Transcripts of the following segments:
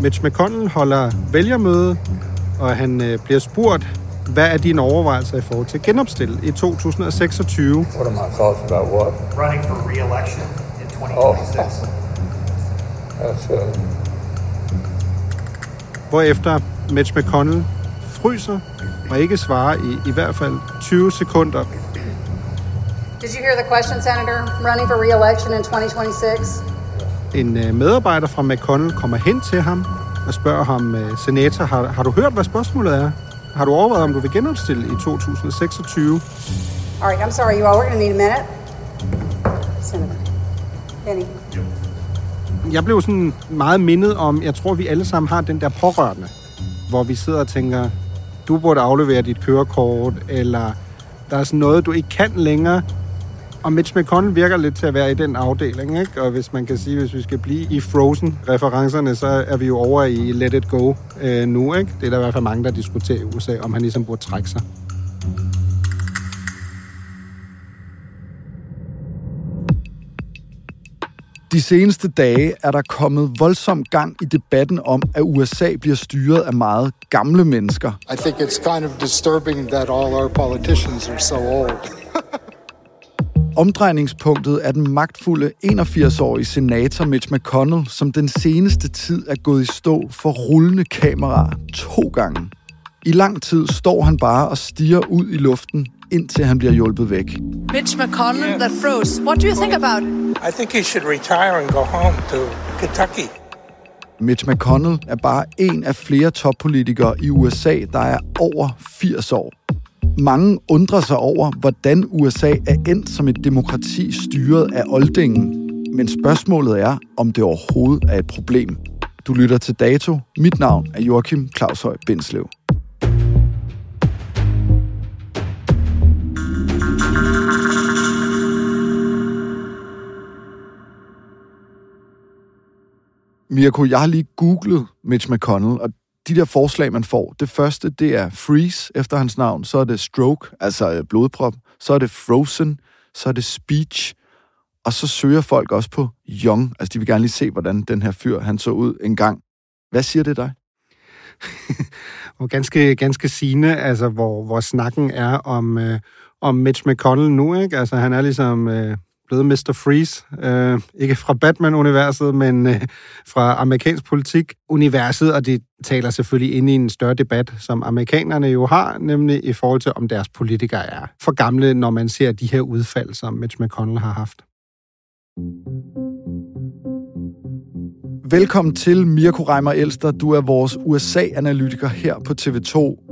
Mitch McConnell holder vælgermøde, og han øh, bliver spurgt, hvad er dine overvejelser i forhold til at genopstille i 2026? What are my thoughts about what? running for re-election in 2026. That's uh, Hvorefter Mitch McConnell fryser og ikke svarer i i hvert fald 20 sekunder. Did you hear the question, Senator? Running for re-election in 2026? En øh, medarbejder fra McConnell kommer hen til ham og spørger ham, øh, senator, har, har du hørt, hvad spørgsmålet er? Har du overvejet, om du vil genopstille i 2026? All right, I'm sorry, you all. We're going to need a minute. Senator. Benny. Jeg blev sådan meget mindet om, jeg tror, vi alle sammen har den der pårørende, hvor vi sidder og tænker, du burde aflevere dit kørekort, eller der er sådan noget, du ikke kan længere. Og Mitch McConnell virker lidt til at være i den afdeling, ikke? Og hvis man kan sige, hvis vi skal blive i Frozen-referencerne, så er vi jo over i Let It Go øh, nu, ikke? Det er der i hvert fald mange, der diskuterer i USA, om han ligesom burde trække sig. De seneste dage er der kommet voldsom gang i debatten om, at USA bliver styret af meget gamle mennesker. I think it's kind of disturbing that all our politicians are so old. Omdrejningspunktet er den magtfulde 81-årige senator Mitch McConnell, som den seneste tid er gået i stå for rullende kameraer to gange. I lang tid står han bare og stiger ud i luften, indtil han bliver hjulpet væk. Mitch McConnell that froze. What do you think about it? I think he should retire and go home to Kentucky. Mitch McConnell er bare en af flere toppolitikere i USA, der er over 80 år. Mange undrer sig over, hvordan USA er endt som et demokrati styret af oldingen. Men spørgsmålet er, om det overhovedet er et problem. Du lytter til Dato. Mit navn er Joachim Claus Høj Bindslev. Mirko, jeg har lige googlet Mitch McConnell, og de der forslag, man får, det første, det er Freeze efter hans navn, så er det Stroke, altså øh, blodprop, så er det Frozen, så er det Speech, og så søger folk også på Young. Altså, de vil gerne lige se, hvordan den her fyr, han så ud en gang. Hvad siger det dig? og ganske, ganske sigende, altså, hvor, hvor snakken er om, øh, om Mitch McConnell nu, ikke? Altså, han er ligesom øh, blevet Mr. Freeze. Øh, ikke fra Batman-universet, men øh, fra amerikansk politik-universet, og det taler selvfølgelig ind i en større debat, som amerikanerne jo har, nemlig i forhold til, om deres politikere er for gamle, når man ser de her udfald, som Mitch McConnell har haft. Velkommen til Mirko Reimer Elster. Du er vores USA-analytiker her på TV2.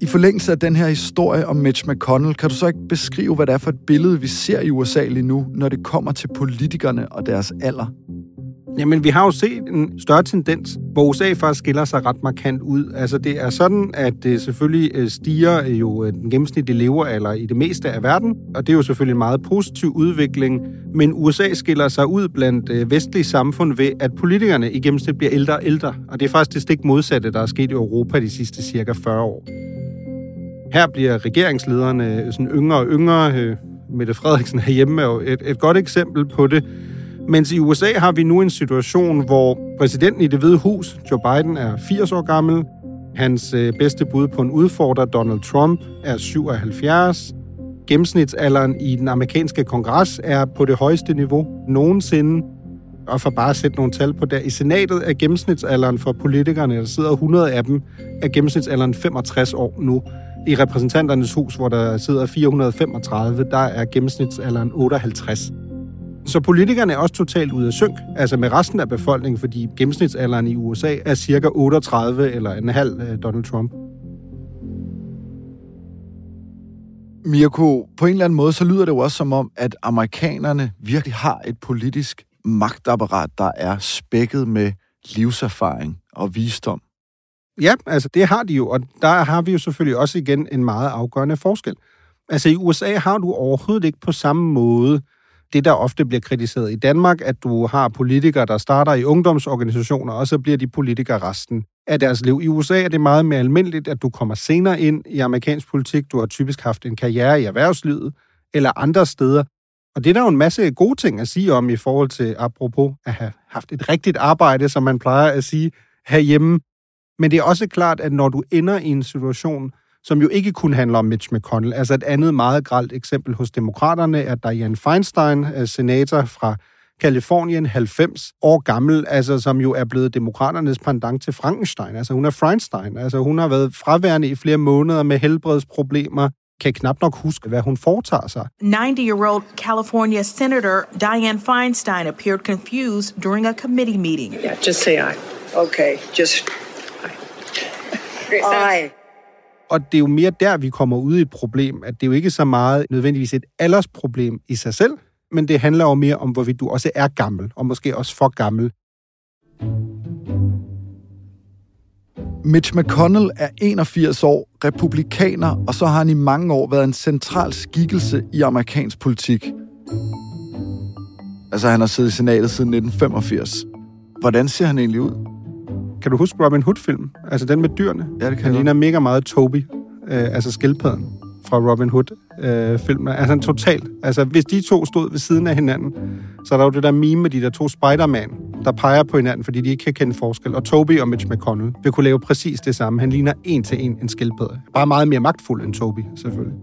I forlængelse af den her historie om Mitch McConnell, kan du så ikke beskrive, hvad det er for et billede, vi ser i USA lige nu, når det kommer til politikerne og deres alder? Jamen, vi har jo set en større tendens, hvor USA faktisk skiller sig ret markant ud. Altså, det er sådan, at det selvfølgelig øh, stiger øh, jo den gennemsnitlige levealder i det meste af verden, og det er jo selvfølgelig en meget positiv udvikling, men USA skiller sig ud blandt vestlige samfund ved, at politikerne i gennemsnit bliver ældre og ældre, og det er faktisk det stik modsatte, der er sket i Europa de sidste cirka 40 år. Her bliver regeringslederne øh, sådan yngre og yngre. Øh, Mette Frederiksen herhjemme er jo et, et godt eksempel på det. Mens i USA har vi nu en situation, hvor præsidenten i det hvide hus, Joe Biden, er 80 år gammel. Hans øh, bedste bud på en udfordrer, Donald Trump, er 77. Gennemsnitsalderen i den amerikanske kongres er på det højeste niveau nogensinde. Og for bare at sætte nogle tal på der, i senatet er gennemsnitsalderen for politikerne, der sidder 100 af dem, er gennemsnitsalderen 65 år nu. I repræsentanternes hus, hvor der sidder 435, der er gennemsnitsalderen 58. Så politikerne er også totalt ude af synk, altså med resten af befolkningen, fordi gennemsnitsalderen i USA er cirka 38 eller en halv øh, Donald Trump. Mirko, på en eller anden måde, så lyder det jo også som om, at amerikanerne virkelig har et politisk magtapparat, der er spækket med livserfaring og visdom. Ja, altså det har de jo, og der har vi jo selvfølgelig også igen en meget afgørende forskel. Altså i USA har du overhovedet ikke på samme måde det, der ofte bliver kritiseret i Danmark, at du har politikere, der starter i ungdomsorganisationer, og så bliver de politikere resten af deres liv. I USA er det meget mere almindeligt, at du kommer senere ind i amerikansk politik. Du har typisk haft en karriere i erhvervslivet eller andre steder. Og det er der jo en masse gode ting at sige om i forhold til, apropos at have haft et rigtigt arbejde, som man plejer at sige herhjemme. Men det er også klart, at når du ender i en situation, som jo ikke kun handler om Mitch McConnell. Altså et andet meget gralt eksempel hos demokraterne er Dianne Feinstein, øh, senator fra Kalifornien, 90 år gammel, altså som jo er blevet demokraternes pendant til Frankenstein. Altså hun er Feinstein. Altså hun har været fraværende i flere måneder med helbredsproblemer, kan knap nok huske, hvad hun foretager sig. 90-year-old California Senator Dianne Feinstein appeared confused during a committee meeting. Yeah, just say I. Okay, just... I. Og det er jo mere der, vi kommer ud i et problem, at det er jo ikke så meget nødvendigvis et aldersproblem i sig selv, men det handler jo mere om, hvorvidt du også er gammel, og måske også for gammel. Mitch McConnell er 81 år, republikaner, og så har han i mange år været en central skikkelse i amerikansk politik. Altså, han har siddet i senatet siden 1985. Hvordan ser han egentlig ud? Kan du huske Robin Hood-film? Altså den med dyrene? Ja, det kan Han ligner mega meget Toby, øh, altså skildpadden fra Robin Hood-filmen. Øh, altså en total. Altså hvis de to stod ved siden af hinanden, så er der jo det der meme med de der to Spider-Man, der peger på hinanden, fordi de ikke kan kende forskel. Og Toby og Mitch McConnell vil kunne lave præcis det samme. Han ligner en til en en skildpadde. Bare meget mere magtfuld end Toby, selvfølgelig.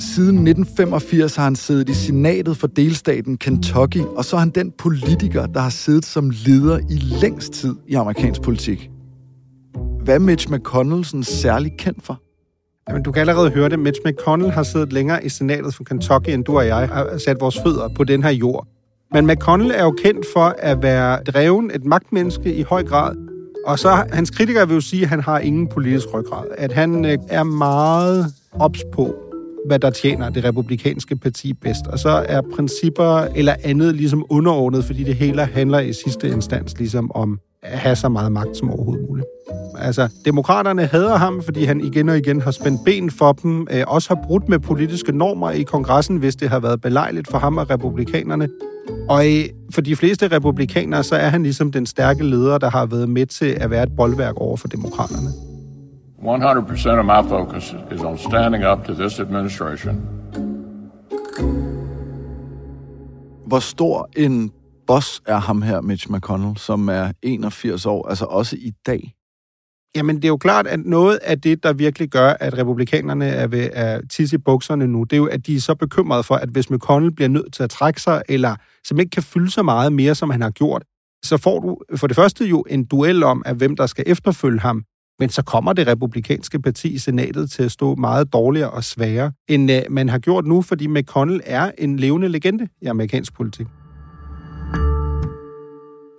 Siden 1985 har han siddet i senatet for delstaten Kentucky, og så er han den politiker, der har siddet som leder i længst tid i amerikansk politik. Hvad er Mitch McConnell sådan særlig kendt for? Jamen, du kan allerede høre det. Mitch McConnell har siddet længere i senatet for Kentucky, end du og jeg har sat vores fødder på den her jord. Men McConnell er jo kendt for at være dreven, et magtmenneske i høj grad. Og så hans kritikere vil jo sige, at han har ingen politisk ryggrad. At han øh, er meget ops på, hvad der tjener det republikanske parti bedst. Og så er principper eller andet ligesom underordnet, fordi det hele handler i sidste instans ligesom om at have så meget magt som overhovedet muligt. Altså, demokraterne hader ham, fordi han igen og igen har spændt ben for dem, øh, også har brudt med politiske normer i kongressen, hvis det har været belejligt for ham og republikanerne. Og øh, for de fleste republikanere, så er han ligesom den stærke leder, der har været med til at være et boldværk over for demokraterne. 100% of my focus is on standing up to this administration. Hvor stor en boss er ham her, Mitch McConnell, som er 81 år, altså også i dag? Jamen, det er jo klart, at noget af det, der virkelig gør, at republikanerne er ved at tisse i bukserne nu, det er jo, at de er så bekymrede for, at hvis McConnell bliver nødt til at trække sig, eller som ikke kan fylde så meget mere, som han har gjort, så får du for det første jo en duel om, at hvem der skal efterfølge ham, men så kommer det republikanske parti i senatet til at stå meget dårligere og sværere, end uh, man har gjort nu, fordi McConnell er en levende legende i amerikansk politik.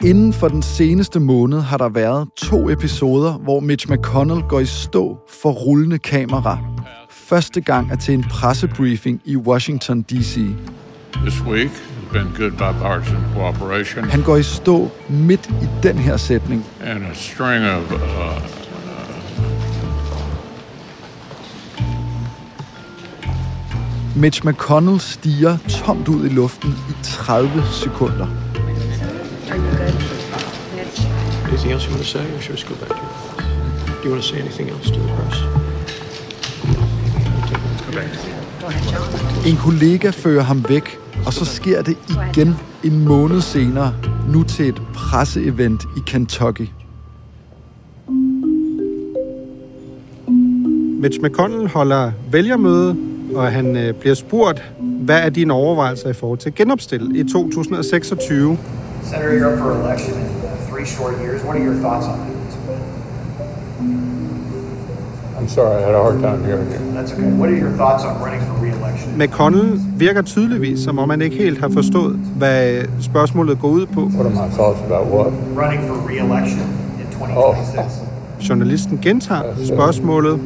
Inden for den seneste måned har der været to episoder, hvor Mitch McConnell går i stå for rullende kamera. Første gang er til en pressebriefing i Washington D.C. This week, been good bipartisan cooperation. Han går i stå midt i den her sætning. And a string of uh, Mitch McConnell stiger tomt ud i luften i 30 sekunder. Anything else you want to say, or should we just go back to your? Do you want to say anything else to the press? En kollega fører ham væk, og så sker det igen en måned senere, nu til et presseevent i Kentucky. Mitch McConnell holder vælgermøde, og han øh, bliver spurgt, hvad er dine overvejelser i forhold til at genopstille i 2026? Senator, you're up for election in three short years. What are your thoughts on? I'm sorry, I had a hard time hearing you. That's okay. What are your thoughts on running for re-election? McConnell virker tydeligvis, som om han ikke helt har forstået, hvad spørgsmålet går ud på. What are my thoughts about what? Running for re-election in 2026. Journalisten gentager spørgsmålet,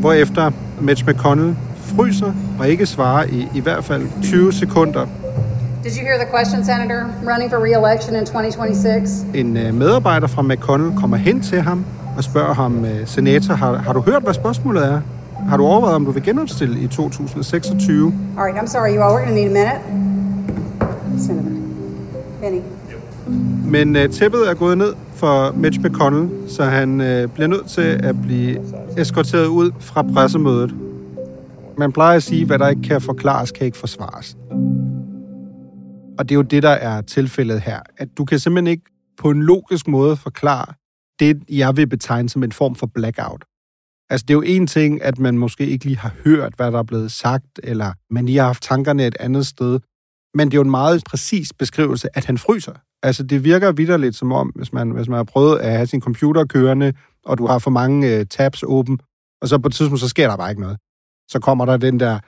hvorefter Mitch McConnell fryser og ikke svarer i i hvert fald 20 sekunder. Did you hear the question, Senator? Running for re-election in 2026? En øh, medarbejder fra McConnell kommer hen til ham og spørger ham, øh, senator, har, har du hørt, hvad spørgsmålet er? Har du overvejet, om du vil genopstille i 2026? All right, I'm sorry, you all. We're going to need a minute. Senator. Benny. Men øh, tæppet er gået ned for Mitch McConnell, så han øh, bliver nødt til at blive eskorteret ud fra pressemødet. Man plejer at sige, hvad der ikke kan forklares, kan ikke forsvares. Og det er jo det, der er tilfældet her. At du kan simpelthen ikke på en logisk måde forklare det, jeg vil betegne som en form for blackout. Altså, det er jo en ting, at man måske ikke lige har hørt, hvad der er blevet sagt, eller man lige har haft tankerne et andet sted. Men det er jo en meget præcis beskrivelse, at han fryser. Altså, det virker vidderligt som om, hvis man, hvis man har prøvet at have sin computer kørende, og du har for mange øh, tabs åben, og så på et tidspunkt, så sker der bare ikke noget. Så kommer der den der,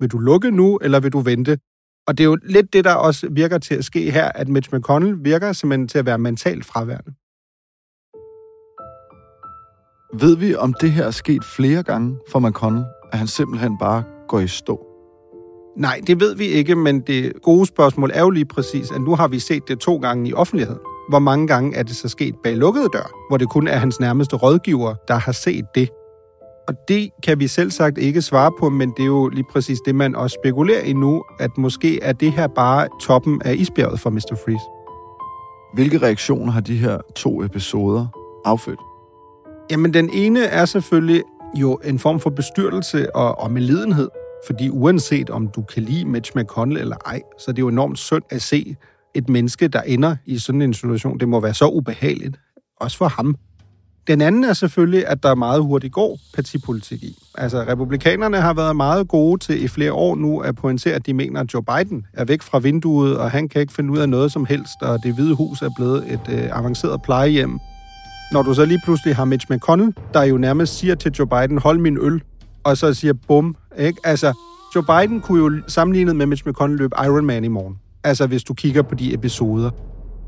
vil du lukke nu, eller vil du vente? Og det er jo lidt det, der også virker til at ske her, at Mitch McConnell virker simpelthen til at være mentalt fraværende. Ved vi, om det her er sket flere gange for McConnell, at han simpelthen bare går i stå? Nej, det ved vi ikke, men det gode spørgsmål er jo lige præcis, at nu har vi set det to gange i offentligheden. Hvor mange gange er det så sket bag lukkede dør, hvor det kun er hans nærmeste rådgiver, der har set det? Og det kan vi selv sagt ikke svare på, men det er jo lige præcis det, man også spekulerer i nu, at måske er det her bare toppen af isbjerget for Mr. Freeze. Hvilke reaktioner har de her to episoder affødt? Jamen, den ene er selvfølgelig jo en form for bestyrtelse og, og medlidenhed. Fordi uanset om du kan lide Mitch McConnell eller ej, så er det jo enormt synd at se et menneske, der ender i sådan en situation. Det må være så ubehageligt, også for ham. Den anden er selvfølgelig, at der er meget hurtigt går partipolitik i. Altså, republikanerne har været meget gode til i flere år nu at pointere, at de mener, at Joe Biden er væk fra vinduet, og han kan ikke finde ud af noget som helst, og det hvide hus er blevet et øh, avanceret plejehjem. Når du så lige pludselig har Mitch McConnell, der jo nærmest siger til Joe Biden, hold min øl, og så siger bum, ikke? Altså, Joe Biden kunne jo sammenlignet med Mitch McConnell løbe Ironman i morgen. Altså, hvis du kigger på de episoder.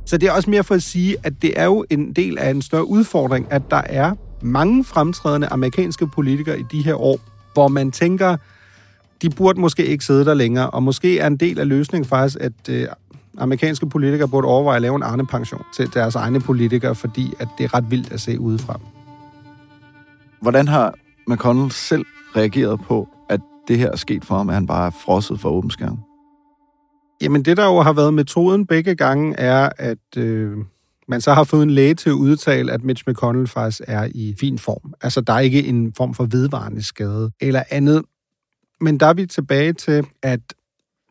Så det er også mere for at sige, at det er jo en del af en større udfordring, at der er mange fremtrædende amerikanske politikere i de her år, hvor man tænker, de burde måske ikke sidde der længere, og måske er en del af løsningen faktisk, at øh, amerikanske politikere burde overveje at lave en Arne-pension til deres egne politikere, fordi at det er ret vildt at se udefra. Hvordan har McConnell selv reageret på, at det her er sket for ham, at han bare er frosset for åben skærm? Jamen det, der jo har været metoden begge gange, er, at øh, man så har fået en læge til at udtale, at Mitch McConnell faktisk er i fin form. Altså, der er ikke en form for vedvarende skade eller andet. Men der er vi tilbage til, at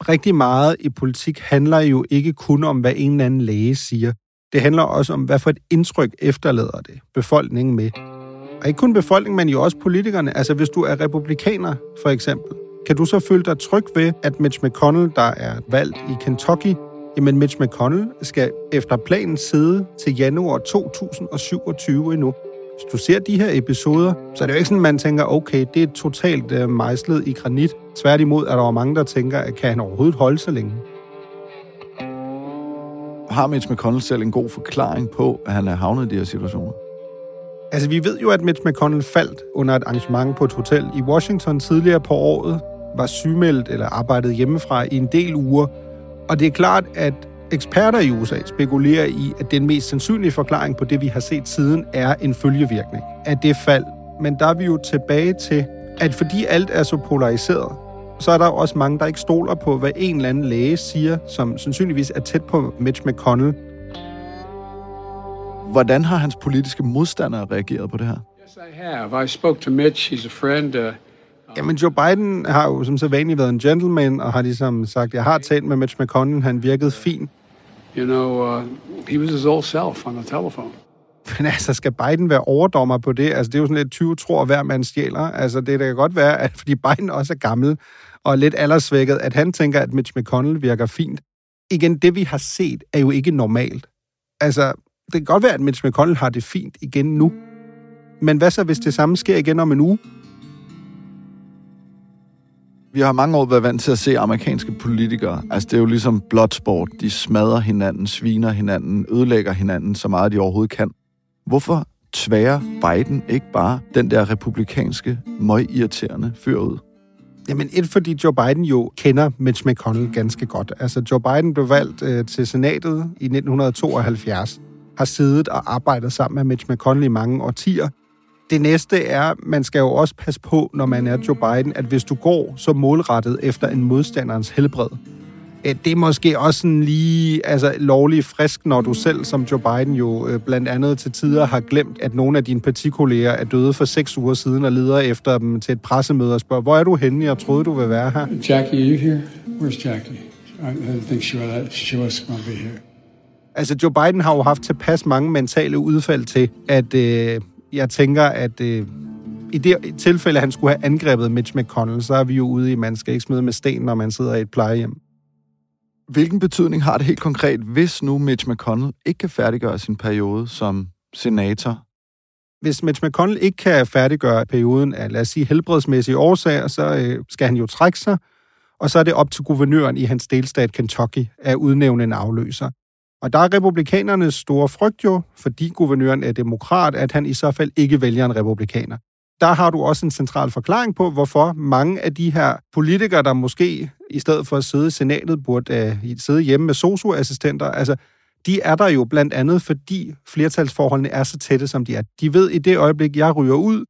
rigtig meget i politik handler jo ikke kun om, hvad en eller anden læge siger. Det handler også om, hvad for et indtryk efterlader det befolkningen med. Og ikke kun befolkningen, men jo også politikerne. Altså, hvis du er republikaner, for eksempel, kan du så føle dig tryg ved, at Mitch McConnell, der er valgt i Kentucky, jamen Mitch McConnell skal efter planen sidde til januar 2027 endnu. Hvis du ser de her episoder, så er det jo ikke sådan, at man tænker, okay, det er totalt uh, mejslet i granit. Tværtimod er der jo mange, der tænker, at kan han overhovedet holde så længe? Har Mitch McConnell selv en god forklaring på, at han er havnet i de her situationer? Altså, vi ved jo, at Mitch McConnell faldt under et arrangement på et hotel i Washington tidligere på året, var sygemeldt eller arbejdede hjemmefra i en del uger, Og det er klart, at eksperter i USA spekulerer i, at den mest sandsynlige forklaring på det, vi har set siden, er en følgevirkning af det fald. Men der er vi jo tilbage til, at fordi alt er så polariseret, så er der også mange, der ikke stoler på, hvad en eller anden læge siger, som sandsynligvis er tæt på Mitch McConnell. Hvordan har hans politiske modstandere reageret på det her? Yes, I have. I spoke to Mitch. He's a friend. Uh, Jamen, Joe Biden har jo som så vanligt været en gentleman, og har ligesom sagt, jeg har talt med Mitch McConnell, han virkede fin. you know, uh, he was his old self on the telephone. Men altså, skal Biden være overdommer på det? Altså, det er jo sådan lidt 20 tror, hver mand stjæler. Altså, det kan godt være, at fordi Biden også er gammel og lidt aldersvækket, at han tænker, at Mitch McConnell virker fint. Igen, det vi har set, er jo ikke normalt. Altså, det kan godt være, at Mitch McConnell har det fint igen nu. Men hvad så, hvis det samme sker igen om en uge? Vi har mange år været vant til at se amerikanske politikere. Altså, det er jo ligesom bloodsport. De smadrer hinanden, sviner hinanden, ødelægger hinanden så meget, de overhovedet kan. Hvorfor tværer Biden ikke bare den der republikanske, møgirriterende fyr ud? Jamen, et fordi Joe Biden jo kender Mitch McConnell ganske godt. Altså, Joe Biden blev valgt øh, til senatet i 1972, har siddet og arbejdet sammen med Mitch McConnell i mange årtier. Det næste er, man skal jo også passe på, når man er Joe Biden, at hvis du går så målrettet efter en modstanderens helbred, øh, det er måske også sådan lige altså, lovligt frisk, når du selv som Joe Biden jo øh, blandt andet til tider har glemt, at nogle af dine partikolleger er døde for seks uger siden og leder efter dem til et pressemøde og spørger, hvor er du henne? Jeg troede, du ville være her. Jackie, are you here? Where's Jackie? I didn't think she was, she was going to be here. Altså, Joe Biden har jo haft tilpas mange mentale udfald til, at øh, jeg tænker, at øh, i det tilfælde, han skulle have angrebet Mitch McConnell, så er vi jo ude i, at man skal ikke smide med sten, når man sidder i et plejehjem. Hvilken betydning har det helt konkret, hvis nu Mitch McConnell ikke kan færdiggøre sin periode som senator? Hvis Mitch McConnell ikke kan færdiggøre perioden af, lad os sige, helbredsmæssige årsager, så øh, skal han jo trække sig, og så er det op til guvernøren i hans delstat Kentucky at udnævne en afløser. Og der er republikanernes store frygt jo, fordi guvernøren er demokrat, at han i så fald ikke vælger en republikaner. Der har du også en central forklaring på, hvorfor mange af de her politikere, der måske i stedet for at sidde i senatet, burde uh, sidde hjemme med socioassistenter, altså de er der jo blandt andet, fordi flertalsforholdene er så tætte, som de er. De ved, i det øjeblik, jeg ryger ud,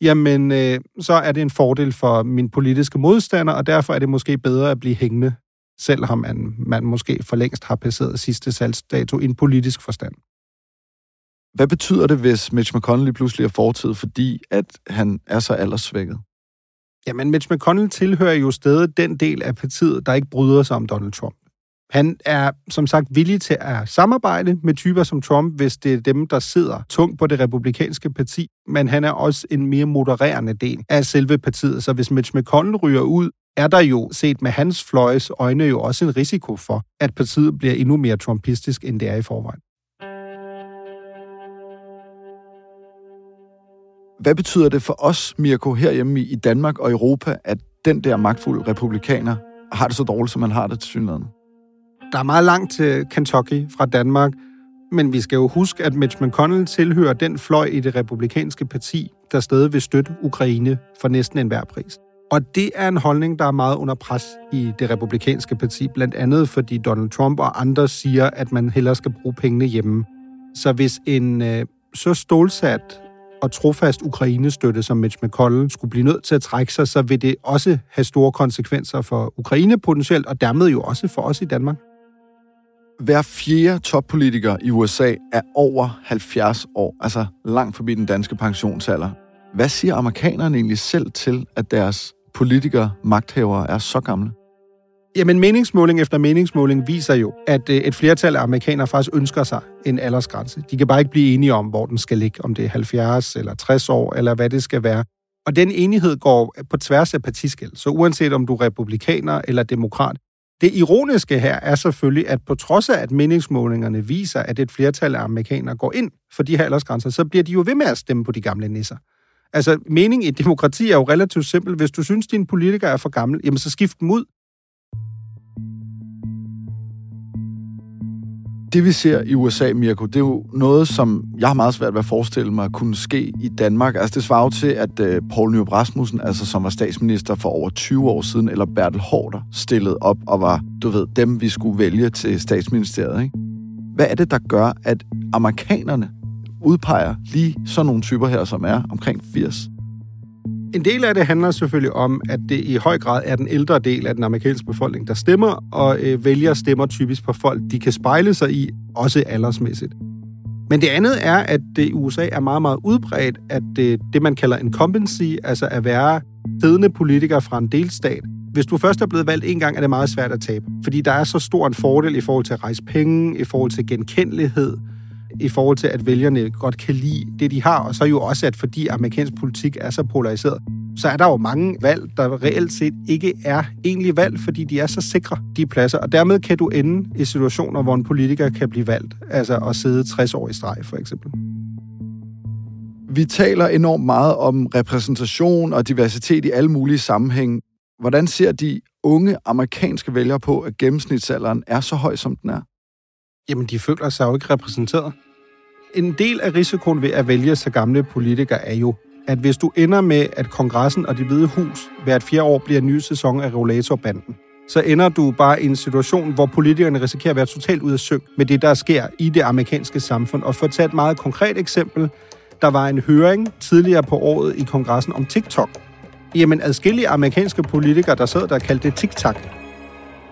jamen, øh, så er det en fordel for min politiske modstander, og derfor er det måske bedre at blive hængende selvom man, man måske for længst har passeret sidste salgsdato i en politisk forstand. Hvad betyder det, hvis Mitch McConnell pludselig er fortid, fordi at han er så alderssvækket? Jamen, Mitch McConnell tilhører jo stadig den del af partiet, der ikke bryder sig om Donald Trump. Han er som sagt villig til at samarbejde med typer som Trump, hvis det er dem, der sidder tungt på det republikanske parti, men han er også en mere modererende del af selve partiet. Så hvis Mitch McConnell ryger ud, er der jo, set med hans fløjes øjne, jo også en risiko for, at partiet bliver endnu mere trumpistisk, end det er i forvejen. Hvad betyder det for os, Mirko, herhjemme i Danmark og Europa, at den der magtfulde republikaner har det så dårligt, som man har det til synligheden? Der er meget langt til Kentucky fra Danmark, men vi skal jo huske, at Mitch McConnell tilhører den fløj i det republikanske parti, der stadig vil støtte Ukraine for næsten enhver pris. Og det er en holdning, der er meget under pres i det republikanske parti, blandt andet fordi Donald Trump og andre siger, at man hellere skal bruge pengene hjemme. Så hvis en øh, så stålsat og trofast Ukraine-støtte, som Mitch McConnell skulle blive nødt til at trække sig, så vil det også have store konsekvenser for Ukraine potentielt, og dermed jo også for os i Danmark. Hver fjerde toppolitiker i USA er over 70 år, altså langt forbi den danske pensionsalder. Hvad siger amerikanerne egentlig selv til, at deres politikere, magthavere er så gamle? Jamen, meningsmåling efter meningsmåling viser jo, at øh, et flertal af amerikanere faktisk ønsker sig en aldersgrænse. De kan bare ikke blive enige om, hvor den skal ligge, om det er 70 eller 60 år, eller hvad det skal være. Og den enighed går på tværs af partiskæld. Så uanset om du er republikaner eller demokrat, det ironiske her er selvfølgelig, at på trods af, at meningsmålingerne viser, at et flertal af amerikanere går ind for de her aldersgrænser, så bliver de jo ved med at stemme på de gamle nisser. Altså, mening i demokrati er jo relativt simpel. Hvis du synes, din politiker er for gammel, jamen så skift dem ud. Det vi ser i USA, Mirko, det er jo noget, som jeg har meget svært ved at forestille mig kunne ske i Danmark. Altså det svarer jo til, at øh, Poul Nyrup Rasmussen, altså som var statsminister for over 20 år siden, eller Bertel Hårder, stillede op og var, du ved, dem vi skulle vælge til statsministeriet. Ikke? Hvad er det, der gør, at amerikanerne udpeger lige sådan nogle typer her, som er omkring 80? En del af det handler selvfølgelig om, at det i høj grad er den ældre del af den amerikanske befolkning, der stemmer, og øh, vælger stemmer typisk på folk, de kan spejle sig i, også aldersmæssigt. Men det andet er, at det i USA er meget, meget udbredt, at det, det man kalder incumbency, altså at være siddende politiker fra en delstat, hvis du først er blevet valgt en gang, er det meget svært at tabe. Fordi der er så stor en fordel i forhold til at rejse penge, i forhold til genkendelighed, i forhold til, at vælgerne godt kan lide det, de har, og så jo også, at fordi amerikansk politik er så polariseret, så er der jo mange valg, der reelt set ikke er egentlig valg, fordi de er så sikre, de pladser. Og dermed kan du ende i situationer, hvor en politiker kan blive valgt, altså at sidde 60 år i streg, for eksempel. Vi taler enormt meget om repræsentation og diversitet i alle mulige sammenhænge. Hvordan ser de unge amerikanske vælgere på, at gennemsnitsalderen er så høj, som den er? Jamen, de føler sig jo ikke repræsenteret. En del af risikoen ved at vælge så gamle politikere er jo, at hvis du ender med, at kongressen og det hvide hus hvert fjerde år bliver en ny sæson af regulatorbanden, så ender du bare i en situation, hvor politikerne risikerer at være totalt ud af søg med det, der sker i det amerikanske samfund. Og for at tage et meget konkret eksempel, der var en høring tidligere på året i kongressen om TikTok. Jamen, adskillige amerikanske politikere, der sad der kaldte det TikTok.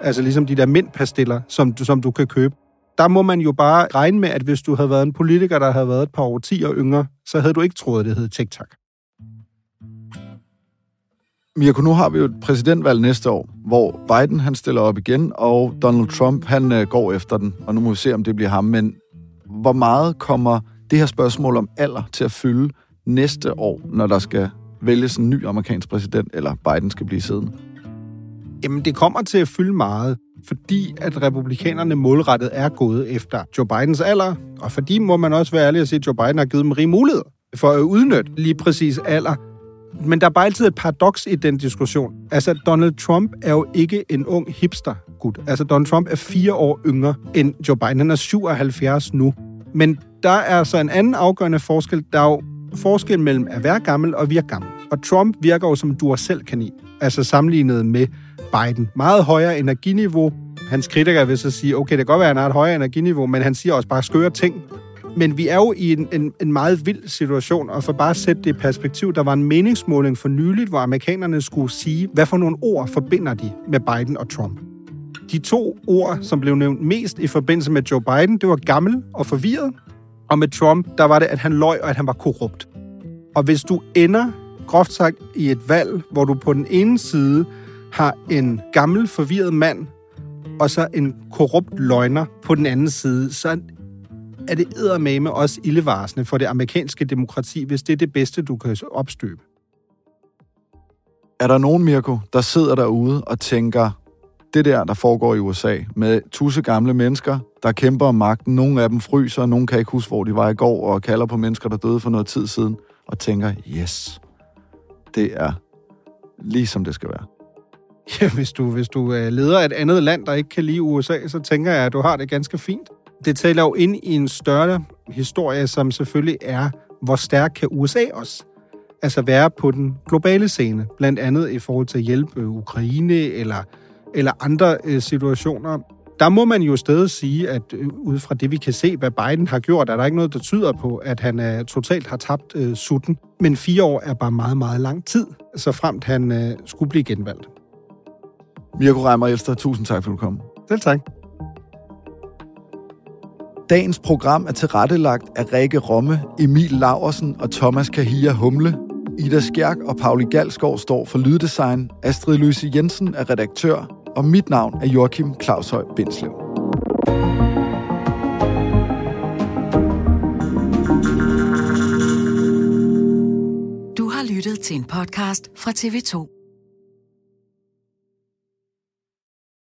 Altså ligesom de der mintpastiller, som, som du kan købe der må man jo bare regne med, at hvis du havde været en politiker, der havde været et par årtier yngre, så havde du ikke troet, at det hed TikTok. Mirko, nu har vi jo et præsidentvalg næste år, hvor Biden han stiller op igen, og Donald Trump han øh, går efter den, og nu må vi se, om det bliver ham. Men hvor meget kommer det her spørgsmål om alder til at fylde næste år, når der skal vælges en ny amerikansk præsident, eller Biden skal blive siddende? Jamen, det kommer til at fylde meget fordi at republikanerne målrettet er gået efter Joe Bidens alder, og fordi må man også være ærlig at sige, at Joe Biden har givet dem rig mulighed for at udnytte lige præcis alder. Men der er bare altid et paradoks i den diskussion. Altså, Donald Trump er jo ikke en ung hipster gut. Altså, Donald Trump er fire år yngre end Joe Biden. Han er 77 nu. Men der er så en anden afgørende forskel. Der er jo forskel mellem at være gammel og virke gammel. Og Trump virker jo som selv kan i Altså sammenlignet med Biden. Meget højere energiniveau. Hans kritikere vil så sige, okay, det kan godt være, at han har et højere energiniveau, men han siger også bare skøre ting. Men vi er jo i en, en, en meget vild situation, og for bare at sætte det i perspektiv, der var en meningsmåling for nyligt, hvor amerikanerne skulle sige, hvad for nogle ord forbinder de med Biden og Trump. De to ord, som blev nævnt mest i forbindelse med Joe Biden, det var gammel og forvirret, og med Trump, der var det, at han løj og at han var korrupt. Og hvis du ender, groft sagt, i et valg, hvor du på den ene side har en gammel, forvirret mand, og så en korrupt løgner på den anden side, så er det eddermame også ildevarsende for det amerikanske demokrati, hvis det er det bedste, du kan opstøbe. Er der nogen, Mirko, der sidder derude og tænker, det der, der foregår i USA, med tusse gamle mennesker, der kæmper om magten, nogle af dem fryser, nogle kan ikke huske, hvor de var i går, og kalder på mennesker, der døde for noget tid siden, og tænker, yes, det er lige som det skal være. Ja, hvis du, hvis du er leder af et andet land, der ikke kan lide USA, så tænker jeg, at du har det ganske fint. Det taler jo ind i en større historie, som selvfølgelig er, hvor stærk kan USA også altså være på den globale scene, blandt andet i forhold til at hjælpe Ukraine eller, eller andre øh, situationer. Der må man jo stadig sige, at øh, ud fra det, vi kan se, hvad Biden har gjort, er der ikke noget, der tyder på, at han er, totalt har tabt øh, sutten. Men fire år er bare meget, meget lang tid, så fremt han øh, skulle blive genvalgt. Mirko Reimer Elster, tusind tak, for at du kom. Selv tak. Dagens program er tilrettelagt af Rikke Romme, Emil Laversen og Thomas Kahia Humle. Ida Skjærk og Pauli Galskov står for lyddesign. Astrid Louise Jensen er redaktør. Og mit navn er Joachim Claushøj Bindslev. Du har lyttet til en podcast fra TV2.